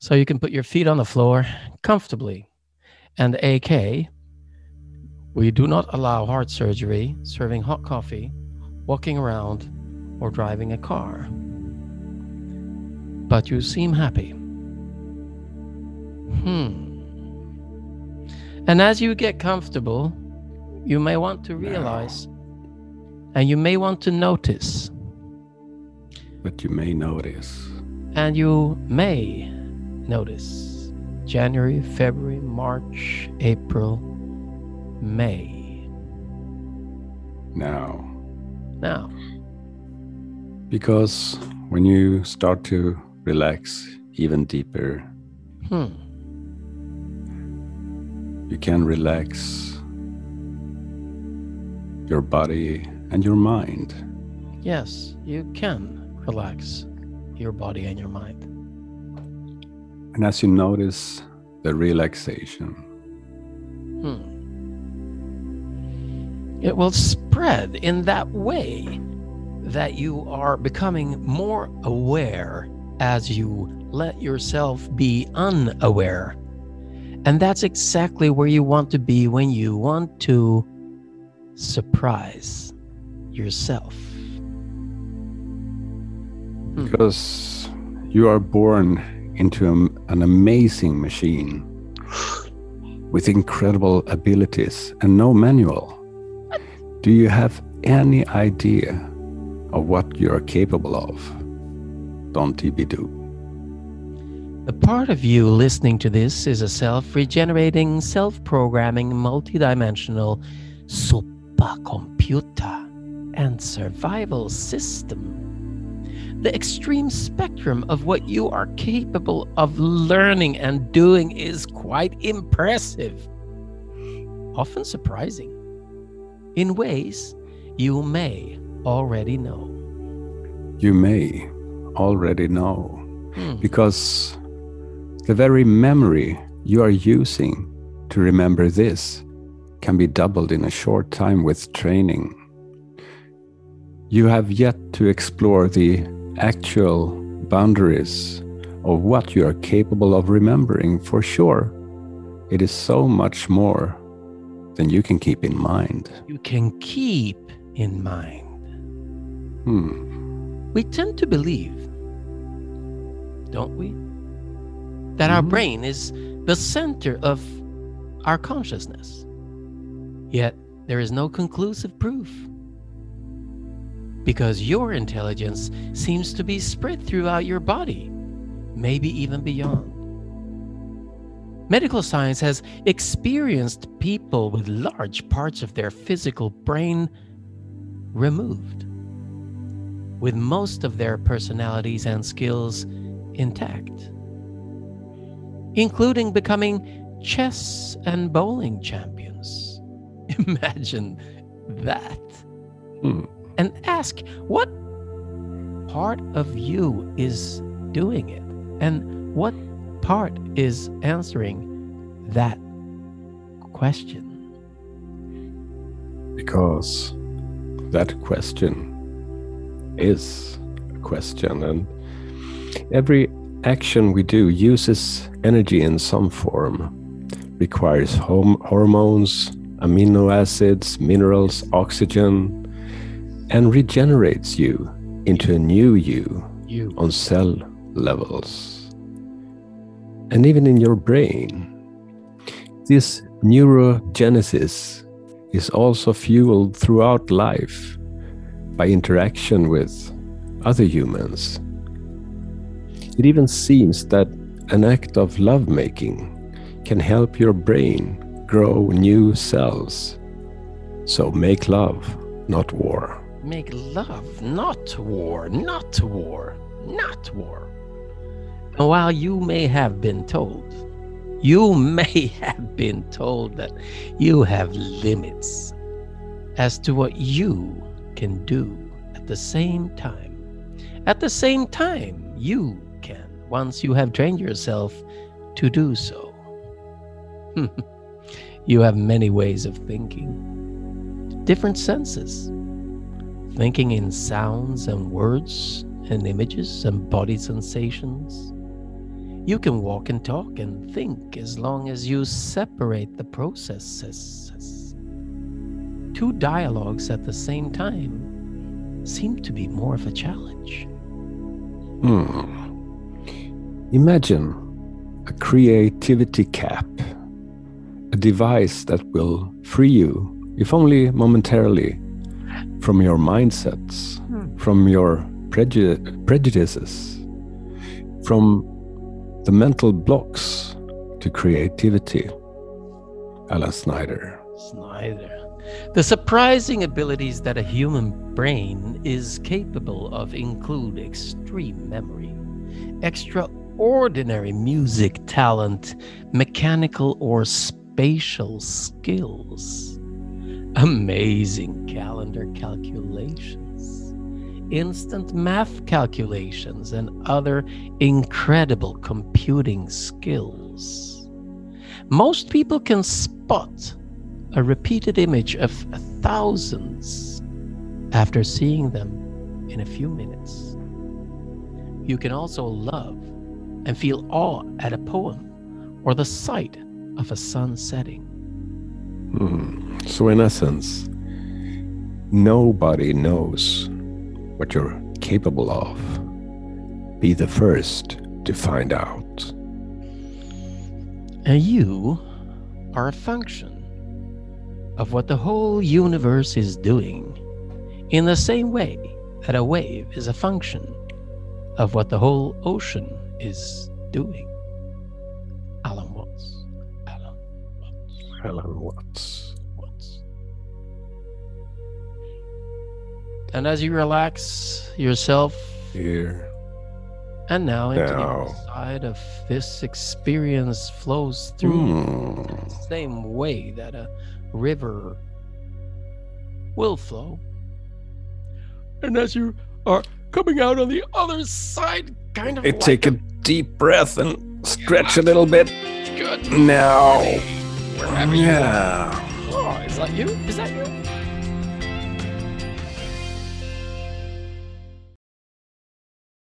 So you can put your feet on the floor comfortably. And AK, we do not allow heart surgery, serving hot coffee, walking around, or driving a car. But you seem happy. Hmm. And as you get comfortable, you may want to realize and you may want to notice. But you may notice. And you may notice January, February, March, April, May. Now. Now. Because when you start to relax even deeper, hmm. you can relax your body and your mind. Yes, you can relax your body and your mind. And as you notice the relaxation, hmm. it will spread in that way that you are becoming more aware as you let yourself be unaware. And that's exactly where you want to be when you want to surprise yourself. Hmm. Because you are born into an amazing machine with incredible abilities and no manual. Do you have any idea of what you are capable of? Don't TB2. The part of you listening to this is a self regenerating, self programming, multidimensional supercomputer and survival system. The extreme spectrum of what you are capable of learning and doing is quite impressive, often surprising, in ways you may already know. You may already know, Hmm. because the very memory you are using to remember this can be doubled in a short time with training. You have yet to explore the actual boundaries of what you are capable of remembering for sure. It is so much more than you can keep in mind. You can keep in mind. Hmm. We tend to believe, don't we? That our Mhm. brain is the center of our consciousness. Yet there is no conclusive proof. Because your intelligence seems to be spread throughout your body, maybe even beyond. Medical science has experienced people with large parts of their physical brain removed, with most of their personalities and skills intact, including becoming chess and bowling champions. Imagine that. Hmm. And ask what part of you is doing it and what part is answering that question. Because that question is a question, and every action we do uses energy in some form, requires hormones, amino acids, minerals, oxygen, and regenerates you into a new you You. on cell levels. And even in your brain, this neurogenesis is also fueled throughout life by interaction with other humans. It even seems that an act of lovemaking can help your brain grow new cells. So make love, not war. Make love, not war, not war, not war. And while you may have been told, you may have been told that you have limits as to what you can do at the same time. At the same time, you can, once you have trained yourself to do so. you have many ways of thinking, different senses thinking in sounds and words and images and body sensations. You can walk and talk and think as long as you separate the processes. Two dialogues at the same time seem to be more of a challenge. Hmm. Imagine a creativity cap, a device that will free you, if only momentarily, from your mindsets, Hmm. from your preju- prejudices, from the mental blocks to creativity. Allan Snyder. Snyder. The surprising abilities that a human brain is capable of include extreme memory, extraordinary music talent, mechanical or spatial skills, amazing calendar calculations, instant math calculations, and other incredible computing skills. Most people can spot a repeated image of thousands after seeing them in a few minutes. You can also love and feel awe at a poem or the sight of a sun setting. Hmm. So, in essence, nobody knows what you're capable of. Be the first to find out. And you are a function of what the whole universe is doing, in the same way that a wave is a function of what the whole ocean is doing. Alan Watts. Watts. And as you relax yourself Here. and now into Now. the side of this experience flows through Hmm. the same way that a river will flow. And as you are coming out on the other side, kind of Hey, like take a deep breath and stretch a little bit. good. Now. Are. Yeah. Oh, is that you? Is that you?